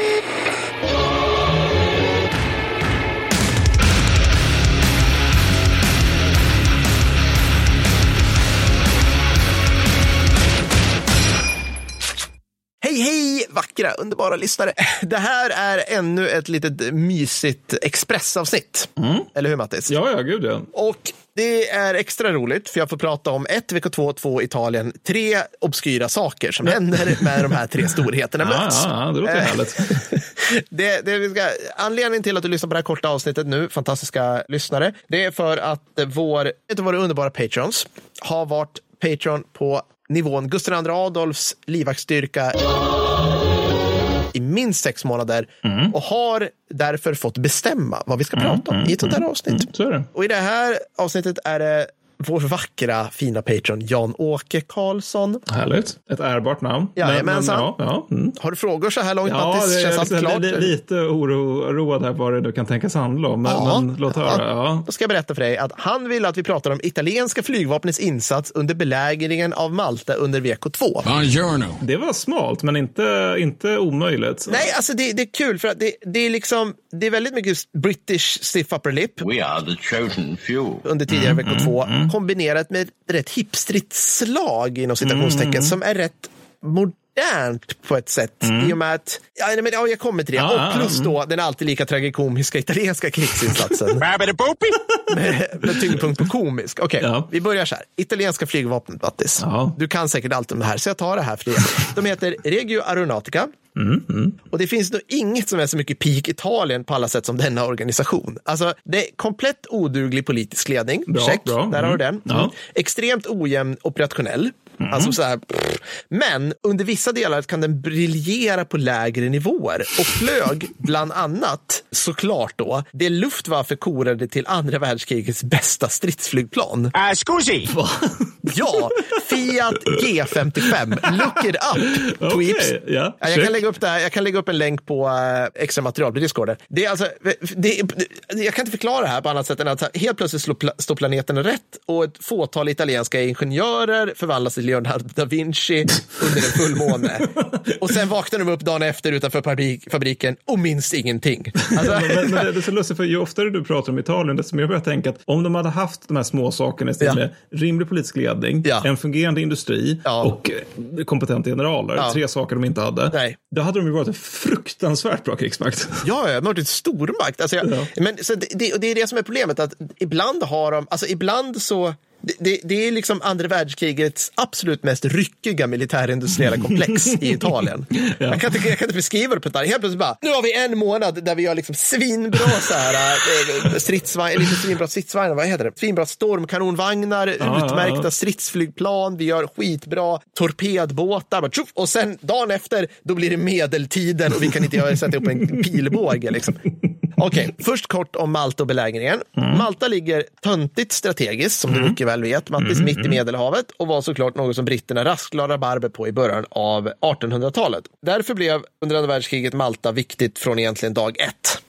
Beep. Vackra, underbara lyssnare. Det här är ännu ett litet mysigt expressavsnitt. Eller hur, Mattis? Ja, ja, gud ja. Och det är extra roligt för jag får prata om ett, VK2, två Italien, tre obskyra saker som händer med de här tre storheterna Ja, möts. ja, ja, det låter Eh, härligt. det, det ska, anledningen till att du lyssnar på det här korta avsnittet nu, fantastiska lyssnare, det är för att vår, av våra underbara patrons har varit patron på nivån Gustav II Adolfs livvaktsstyrka i minst sex månader och har därför fått bestämma vad vi ska prata om i ett sånt här avsnitt. Är det. Och i det här avsnittet är det vår vackra, fina patron Jan-Åke Karlsson. Härligt. Ett ärbart namn. Jajamensan. ja, ja, mm. Har du frågor så här långt, ja Mattis? det Känns är allt klart? li- lite oro- oroad här vad det kan tänkas handla om. Men, Ja. men låt höra. Ja. Då ska jag berätta för dig att han vill att vi pratar om italienska flygvapnets insats under belägringen av Malta under VK2. Buongiorno. Det var smalt, men inte, inte omöjligt. Nej, alltså det, det är kul för att det, det är liksom, det är väldigt mycket British stiff upper lip We are the chosen few. under tidigare VK2 kombinerat med ett rätt hipstrigt slag inom citationstecken som är rätt modernt på ett sätt. I och med att, ja, men, ja, jag kommer till det. Ja, och plus då den alltid lika tragikomiska italienska krigsinsatsen. med, med tyngdpunkt på komisk. Okej, Ja. vi börjar så här. Italienska flygvapnet, Mattis. Ja. Du kan säkert allt om det här, så jag tar det här för det. De heter Regio Aeronautica. Mm, Och det finns nog inget som är så mycket peak Italien på alla sätt som denna organisation. Alltså, det är komplett oduglig politisk ledning. Bra, Check, bra. där har du Mm. den. Ja. Mm. Extremt ojämn operationell. Alltså så här. Men under vissa delar kan den briljera på lägre nivåer och flög bland annat, såklart då, det Luftwaffe korade till andra världskrigets bästa stridsflygplan. Uh, scusi! Ja, Fiat G55. Look it up, tweeps. Okej, ja, jag, check. kan lägga upp det här, jag kan lägga upp en länk på eh, extra material på Discord. Det är alltså, det, det, jag kan inte förklara det här på annat sätt än att helt plötsligt slår, pla- står planeten rätt och ett fåtal italienska ingenjörer förvandlas till Leonardo da Vinci under en fullmåne. och sen vaknar de upp dagen efter utanför fabrik, fabriken och minns ingenting. Alltså, Men, men det, det är så lustigt, för ju oftare du pratar om Italien, desto mer börjar jag tänka att om de hade haft de här små sakerna istället Ja. med rimlig politisk ledning, Ja. en fungerande industri Ja. och eh, kompetenta generaler, tre saker de inte hade, Nej. då hade de ju varit en fruktansvärt bra krigsmakt. Ja, de har varit en stormakt. Alltså, jag, Ja. men, så det, det, det är det som är problemet, att ibland har de, alltså ibland så, det, det, det är liksom andra världskrigets absolut mest ryckiga militärindustriella komplex i Italien. Jag, kan inte, jag kan inte beskriva det på ett annat Helt plötsligt bara, nu har vi en månad där vi har liksom svinbra så här, äh, stridsvagnar, eller inte svinbra stridsvagnar, vad heter det? Svinbra stormkanonvagnar, ja, utmärkta ja. stridsflygplan, vi gör skitbra torpedbåtar. Bara, tjoff, och sen dagen efter, då blir det medeltiden och vi kan inte göra- sätta upp en pilbåge. Liksom. Okej, först kort om Malta och belägringen. Malta ligger töntigt strategiskt, som du mycket väl vet, Mattis, mitt i Medelhavet och var såklart något som britterna raskt la rabarber på i början av 1800-talet. Därför blev under andra världskriget Malta viktigt från egentligen dag ett.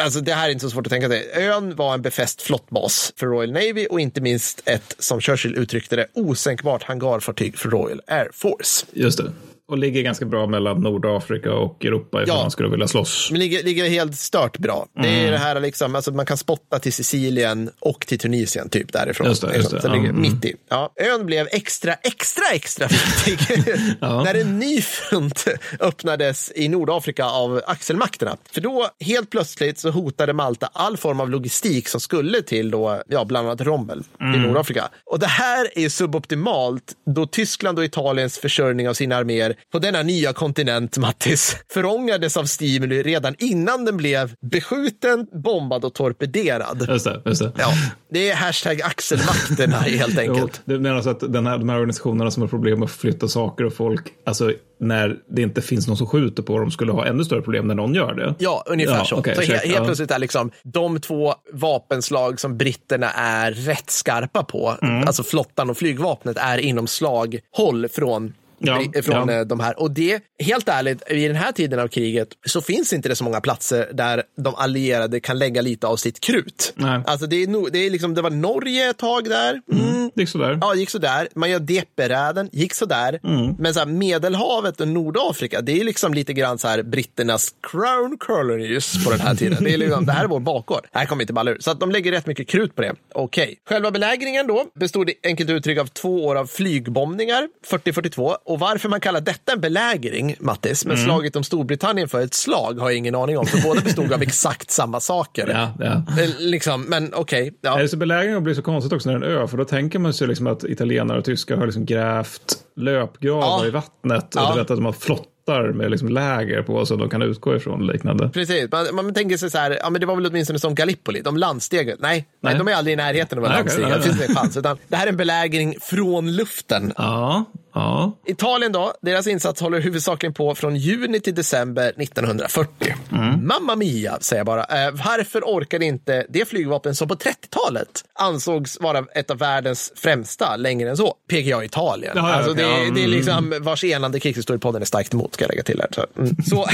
Alltså, det här är inte så svårt att tänka sig. Ön var en befäst flottbas för Royal Navy och inte minst ett, som Churchill uttryckte det, osänkbart hangarfartyg för Royal Air Force. Just det. Och ligger ganska bra mellan Nordafrika och Europa ifall Ja. man skulle vilja slåss. Men ligger, ligger helt stört bra. Det Mm. är det här liksom, alltså man kan spotta till Sicilien och till Tunisien typ därifrån. Just det, just det. Så Ja, ligger mm. mitt i. Ja. Ön blev extra, extra, extra viktig när en ny front öppnades i Nordafrika av axelmakterna. För då helt plötsligt så hotade Malta all form av logistik som skulle till då, ja, bland annat Rommel Mm. i Nordafrika. Och det här är suboptimalt då Tyskland och Italiens försörjning av sina arméer på denna nya kontinent, Mattis, förångades av stimuli redan innan den blev beskjuten, bombad och torpederad. Just det, just det. Ja, det är hashtag axelmakterna helt Jo, enkelt. det menas att den här, de här organisationerna som har problem med att förflytta saker och folk, alltså när det inte finns någon som skjuter på dem, skulle ha ännu större problem när någon gör det. Ja, ungefär Ja, så. okej, så helt ja. plötsligt är liksom de två vapenslag som britterna är rätt skarpa på, Mm. alltså flottan och flygvapnet, är inom slaghåll från Ja, från ja. eh, de här. Och det, helt ärligt, i den här tiden av kriget så finns inte det så många platser där de allierade kan lägga lite av sitt krut. Nej. Alltså det, är no, det, är liksom, det var Norge ett tag där. Mm. Det gick sådär. Ja, gick sådär. Man gör Dieperäden, gick sådär. Mm. Men så här, Medelhavet och Nordafrika, det är liksom lite grann så här britternas crown colonies på den här tiden. Det, är liksom, det här är vår bakgård. Det här kommer inte balla ur. Så att de lägger rätt mycket krut på det. Okej. Själva belägringen då bestod enkelt uttryck av två år av flygbombningar, 40-42. Och varför man kallar detta en belägring, Mattis, Mm. men slaget om Storbritannien för ett slag har jag ingen aning om. För båda bestod av exakt samma saker. Ja, ja. Eh, Liksom, men okej. ja. Nej, Så belägringen blir så konstigt också när det är en ö, för då tänker man sig liksom att italienare och tyskar har liksom grävt löpgravar Ja. i vattnet. Ja. Och du vet att de har flottar med liksom läger på som de kan utgå ifrån liknande. Precis, man, man tänker sig så här, ja men det var väl åtminstone som Gallipoli, de landsteg. Nej, nej. De är aldrig i närheten av landsteg. okej, Det finns ingen chans. Utan det här är en belägring från luften. Ja, ja. Italien då, deras insats håller huvudsakligen på från juni till december 1940. Mamma mia, säger jag bara. Eh, varför orkade inte det flygvapen som på 30-talet ansågs vara ett av världens främsta längre än så? PGA Italien. Ja, ja, alltså, det, ja, det är mm. liksom vars enande krigshistoriepodden är starkt emot, ska jag lägga till här. Så, mm. så,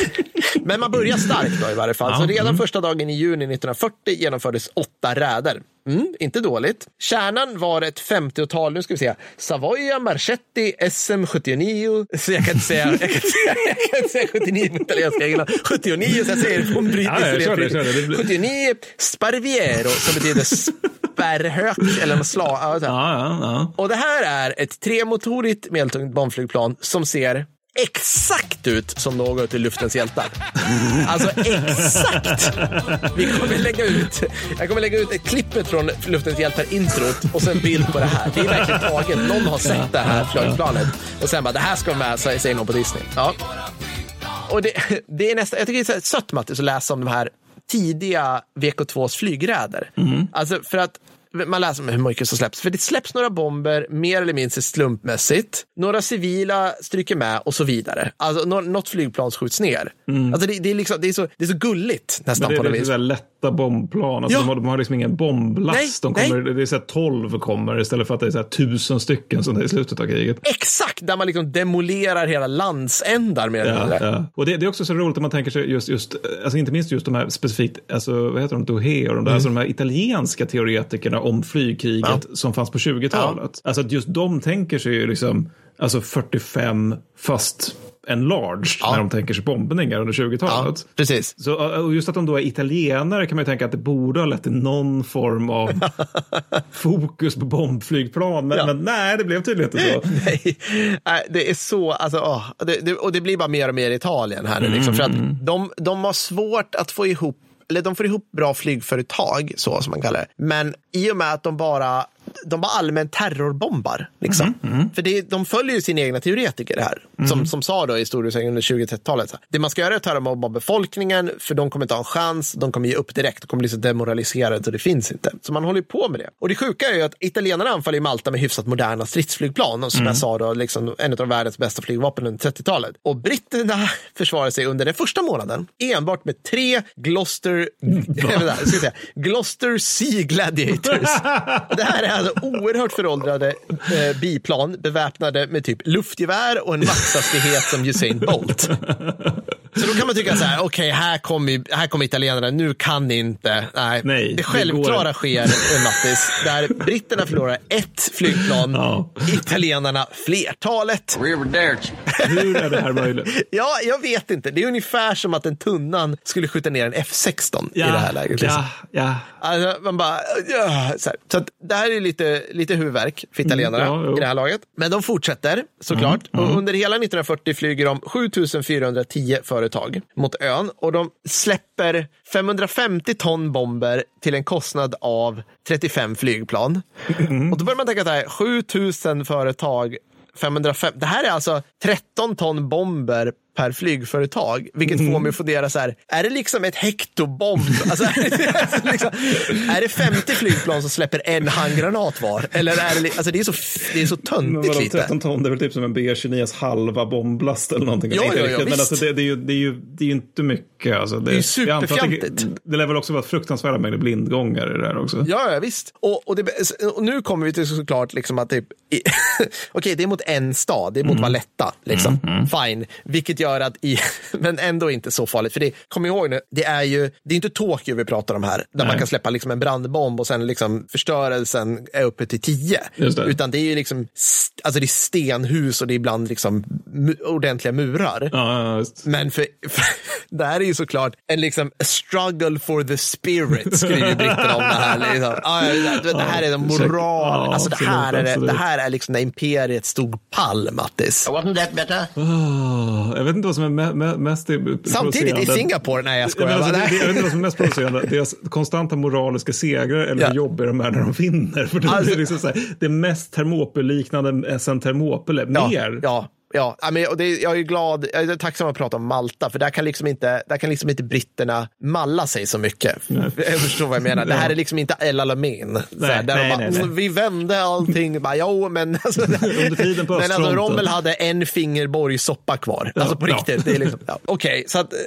men man börjar starkt då i varje fall. Så redan första dagen i juni 1940 genomfördes åtta räder. Mm, inte dåligt. Kärnan var ett 50-tal, nu ska vi se, Savoia Marchetti SM79. Så jag kan inte säga, jag kan inte säga, jag kan säga 79 på italienska, jag gillar 79 så jag säger det på brittisk Ja, ja, kör det, kör det. Det blir- 79 Sparviero som betyder spärrhök eller här. Ja, ja, ja. Och det här är ett tremotorigt medeltungt bombflygplan som ser exakt ut som något i Luftens hjältar. Alltså exakt! Vi kommer lägga ut, jag kommer lägga ut ett klippet från Luftens hjältar-introt och sen bild på det här. Det är verkligen taget. Någon har sett det här flygplanet och sen bara, det här ska vara med, säger någon på Disney. Ja. Och det, det är nästan, jag tycker det är så sött Mattis att läsa om de här tidiga VK2s flygräder. Alltså för att man läser om hur mycket som släpps. För det släpps några bomber mer eller mindre slumpmässigt. Några civila stryker med och så vidare. Alltså nå- något flygplan skjuts ner. Alltså det, det, är liksom, det, är så, det är så gulligt nästan Men på det något är vis. så här lätta bombplan. Alltså Ja. de, har, de har liksom ingen bomblast. Nej, de kommer, Det är så här 12 kommer istället för att det är så här tusen stycken som det är i slutet av kriget. Exakt, där man liksom demolerar hela landsändar med Ja, det. ja. Och det, det är också så roligt om man tänker sig just, just alltså inte minst just de här specifikt, alltså vad heter de, Douhet och de där, Mm. alltså de här italienska teoretikerna om flygkriget som fanns på 20-talet. Alltså att just de tänker sig ju liksom, alltså 45 fast en large när de tänker sig bombningar under 20-talet. Ja, precis. Så, och just att de då är italienare kan man ju tänka att det borde ha lett till någon form av fokus på bombflygplan. Men, Ja. men nej, det blev tydligen inte så. Nej, det är så, alltså, åh, det, det, och det blir bara mer och mer Italien här nu. Liksom, för att de, de har svårt att få ihop, eller de får ihop bra flygföretag, så som man kallar det. Men i och med att de bara, de bara allmänt terrorbombar. Liksom. För det, de följer ju sina egna teoretiker här, som, som sa då i historiesängen under 20-30-talet. så här, Det man ska göra är att terrorbomba befolkningen, för de kommer inte ha en chans, de kommer ge upp direkt, de kommer bli så demoraliserade så det finns inte. Så man håller på med det. Och det sjuka är ju att italienarna anfaller Malta med hyfsat moderna stridsflygplan, som jag sa då, liksom en av världens bästa flygvapen under 30-talet. Och britterna försvarar sig under den första månaden enbart med tre Gloucester, vänta, ska vi säga, Gloucester Sea Gladiators. det här är alltså oerhört föråldrade eh, biplan beväpnade med typ luftgevär och en maxhastighet som Usain Bolt. Så då kan man tycka så här, okej, här kommer här kommer italienarna, nu kan ni inte. Nej, Nej, det det självklara går sker, Mattis, där britterna förlorar ett flygplan, Ja. italienarna flertalet. Hur är det här möjligt? Ja, jag vet inte. Det är ungefär som att en tunnan skulle skjuta ner en F16 i det här läget. Liksom. Ja, ja. Alltså, man bara, ja, så här. så att det här är lite, lite huvudvärk för italienarna Mm, ja, jo. i det här laget. Men de fortsätter såklart. Mm, Och under hela 1940 flyger de 7410 företag mot ön och de släpper 550 ton bomber till en kostnad av 35 flygplan. Mm. Och då börjar man tänka så här, 7000 företag 505. Det här är alltså 13 ton bomber per flygföretag, vilket får mig att fundera så här, är det liksom ett hektobomb? Alltså, är, det, liksom, är det 50 flygplan som släpper en handgranat var? Eller är det, alltså det är så, det är så töntigt lite. 13 ton, det är väl typ som en B29 halva bomblast eller någonting. Ja, ja, ja, men visst. alltså det, det, är ju, det, är ju, det är ju inte mycket. Alltså det, är antar att superfjantigt. Det, det lär väl också vara fruktansvärda mängder blindgångar i det här också. Ja, ja visst. Och, och, det, och nu kommer vi till såklart liksom att typ, okej, det är mot en stad, det är mot Valletta, liksom. Fine. Vilket gör att, i, men ändå inte så farligt. För det, kom ihåg nu, det är ju, det är inte Tokyo vi pratar om här, där man Nej. kan släppa liksom en brandbomb och sen liksom förstörelsen är uppe till tio. Det. Utan det är ju liksom, alltså det är stenhus och det är ibland liksom ordentliga murar. Ja. Men för, för det här är ju såklart en liksom a struggle for the spirit, skriver britterna om det här. Liksom. Det, det här är en Check. moral. Alltså det, här är, det, här är liksom när imperiet stod pall, Mattis. Wasn't that better? Åh, jag vet inte vad som är me, me, mest Samtidigt i. Singapore, nej jag Ja, skojar. alltså, det, jag vet inte vad som är mest provocerande. Deras konstanta moraliska segrar eller Ja. hur jobbiga de är när de vinner. För det, Alltså- är liksom så här, det är mest Termopel-liknande sen Termopel. Mer. ja, ja. Ja, men, och det, jag är glad, jag är tacksam att prata om Malta, för där kan liksom inte, där kan liksom inte britterna malla sig så mycket. Jag förstår vad jag menar. Det här är liksom inte El Alamein. Nej, de nej, bara, nej, nej. "Mm, Vi vände allting. Bara, jo, men alltså, Under tiden på men alltså. Rommel hade en fingerborg soppa kvar. Alltså på ja. riktigt. Det är liksom, ja. Okej, så att eh,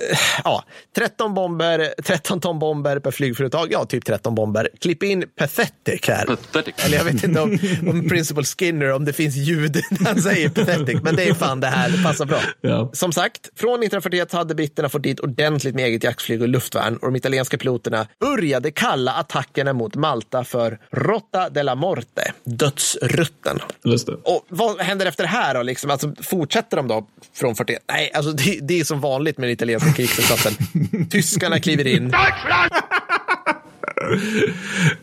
ja, 13 bomber, 13 ton bomber per flygföretag. Ja, typ 13 bomber. Klipp in pathetic här. Pathetic. Eller jag vet inte om, om Principal Skinner, om det finns ljud när han säger pathetic, men det är fan det här, passar bra. Ja. Som sagt, från 1941 hade britterna fått dit ordentligt med eget jaktflyg och luftvärn och de italienska piloterna började kalla attackerna mot Malta för Rotta della Morte, dödsrutten. Just det. Och vad händer efter det här då? Liksom? Alltså, fortsätter de då från 41? Nej, alltså det, det är som vanligt med den italienska krigsinsatsen. Tyskarna kliver in.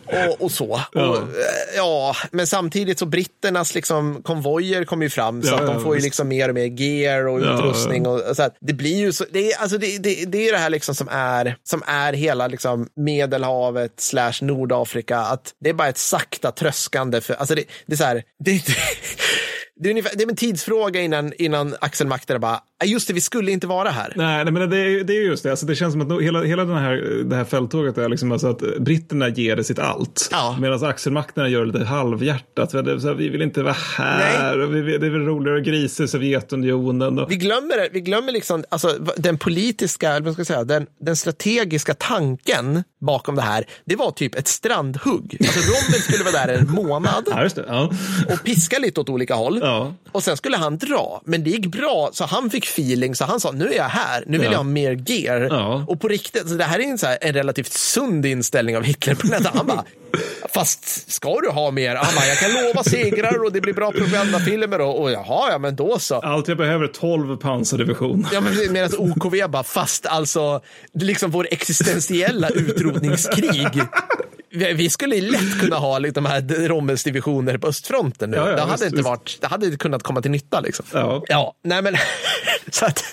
Och, och så. Ja. Och, eh, ja, men samtidigt så britternas liksom konvojer kommer ju fram så Ja, att de får ju liksom mer och mer gear och utrustning. Och, och så att det blir ju så, det är, alltså det, det, det är det här liksom som är, som är hela liksom Medelhavet slash Nordafrika, att det är bara ett sakta tröskande för, alltså det, det är så här, det, det, det är, ungefär, det är en tidsfråga innan, innan Axel bara, "Ah, just det, vi skulle inte vara här. Nej, nej, men det är, det är just det. Alltså, det känns som att hela, hela den här, det här fälttåget är liksom alltså att britterna ger det sitt allt. Ja. Medan axelmakterna gör det lite halvhjärtat. Vi vill inte vara här. Och vi, det är väl roligare att grisa i Sovjetunionen. Och, Vi glömmer, vi glömmer liksom, alltså, den politiska, eller vad ska jag säga, den, den strategiska tanken bakom det här, det var typ ett strandhugg. Alltså Rommel skulle vara där en månad ja. Ja. och piska lite åt olika håll. Ja. Och sen skulle han dra, men det gick bra, så han fick feeling, så han sa nu är jag här, nu vill Ja. jag ha mer gear. Ja. Och på riktigt, så det här är en, så här, en relativt sund inställning av Hitler på detta. Han bara, fast ska du ha mer? Han bara, jag kan lova segrar och det blir bra propagandafilmer och, och jaha, ja men då så. Allt jag behöver är 12 pansardivision. Ja, men medan OKV bara, fast alltså, liksom vår existentiella utrotningskrig. Vi skulle lätt kunna ha liksom, de här Rommels divisioner på östfronten nu. Ja, ja, det, hade visst, inte varit, det hade kunnat komma till nytta. Liksom. Ja. Ja, nej men så att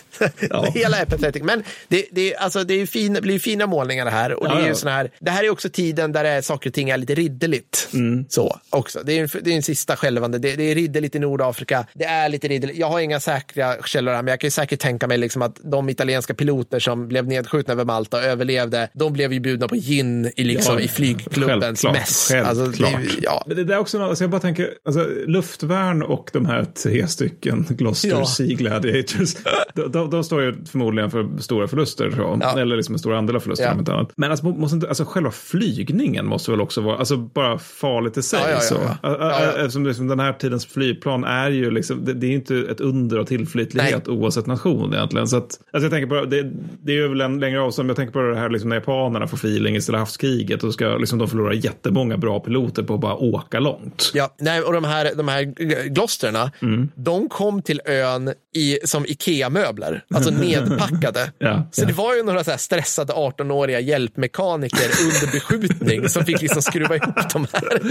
Ja. det hela är pathetic. Men det, det, alltså, det är ju fina, det blir fina målningar det här. Och det, är ju ja. såna här, det här är också tiden där är, saker och ting är lite ridderligt. Mm. Så också. Det är, en, det är en sista skälvande. Det, det är ridderligt i Nordafrika. Det är lite ridderligt. Jag har inga säkra källor här, men jag kan ju säkert tänka mig liksom att de italienska piloter som blev nedskjutna över Malta och överlevde, de blev ju bjudna på gin i, liksom, i flygklubbens självklart, mäss. Alltså, det, är ju- självklart. ja. Men det där är också, något- alltså jag bara tänker, alltså, luftvärn och de här tre stycken Gloucester Ja. Sea Gladiators, de, de, de står ju förmodligen för stora förluster, så. Ja. eller liksom en stor andel av förluster. Ja. annat. Men alltså, måste inte, alltså, själva flygningen måste väl också vara, alltså bara farligt i sig. Ja, ja, så. Eftersom liksom, den här tidens flygplan är ju liksom, det, det är inte ett under av tillförlitlighet oavsett nation egentligen. Så att, alltså jag tänker på, det, det är ju väl en längre avstånd, men jag tänker på det här liksom, när japanerna får feeling i Stilla havskriget och ska liksom, de förlora jättemånga bra piloter på att bara åka långt. Ja, nej, och de här, de här Gloucesterna, Mm. de kom till ön i, som Ikea-möbler, alltså nedpackade. Ja, så ja. det var ju några så stressade 18-åriga hjälpmekaniker under beskjutning som fick liksom skruva ihop de här.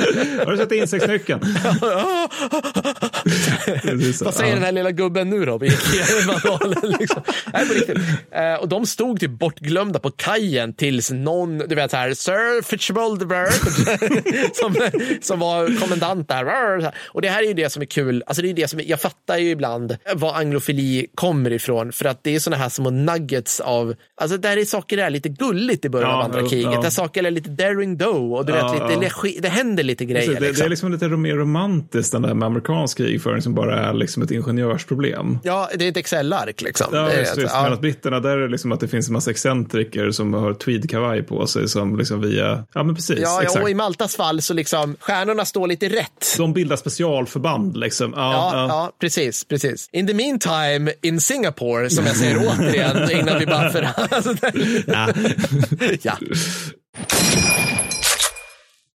Har du sett insektsnyckeln? Vad säger ja. den här lilla gubben nu då? Ikea-manualen, liksom. Nej, på riktigt. Eh, och de stod typ bortglömda på kajen tills någon, du vet så här, Sir Fitzgerald som, som var kommendant där. Och det här är ju det som är kul. Alltså det är det som är, jag fattar ju ibland var anglofili kommer ifrån. för att det är sådana här små nuggets av, alltså där är saker är lite gulligt i början Ja, av andra kriget, ja. där saker är lite daring do och du Ja, vet, lite, ja. det, det händer lite grejer. Så det, det liksom. är liksom lite mer romantiskt den där med amerikansk krigföring som bara är liksom ett ingenjörsproblem. Ja, det är ett Excel-ark liksom. Ja, det just, just. ja. Men att britterna, där är det liksom att det finns en massa excentriker som har tweedkavaj på sig som liksom via, ja men precis, Ja, ja, och i Maltas fall så liksom, stjärnorna står lite rätt. De bildar specialförband liksom. Ja, Ja, ja. precis, precis. In the meantime, in Singapore, som jag säger återigen, innan vi bara för... Ja. ja.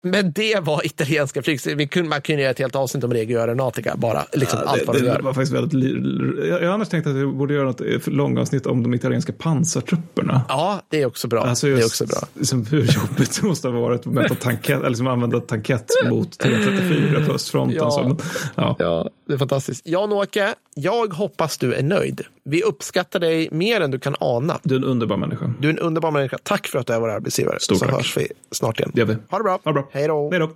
Men det var italienska flygstrider. Vi kunde, man kunde göra ett helt avsnitt om Regio Aeronautica, bara liksom allt vad det, de det gör. var faktiskt väldigt... Jag jag har annars tänkt att vi borde göra ett långavsnitt om de italienska pansartrupperna. Ja, det är också bra. Alltså det är just, också bra. Liksom hur jobbigt det måste ha varit med på tankett, eller liksom använda tankett mot T34 på östfronten. Ja. Så, ja. Ja, det är fantastiskt. Jan-Åke, jag hoppas du är nöjd. Vi uppskattar dig mer än du kan ana. Du är en underbar människa. Du är en underbar människa. Tack för att du är vår arbetsgivare. Stort Så tack. hörs vi snart igen. Det gör vi. Ha det bra. Ha det bra. Hej då. Hej då.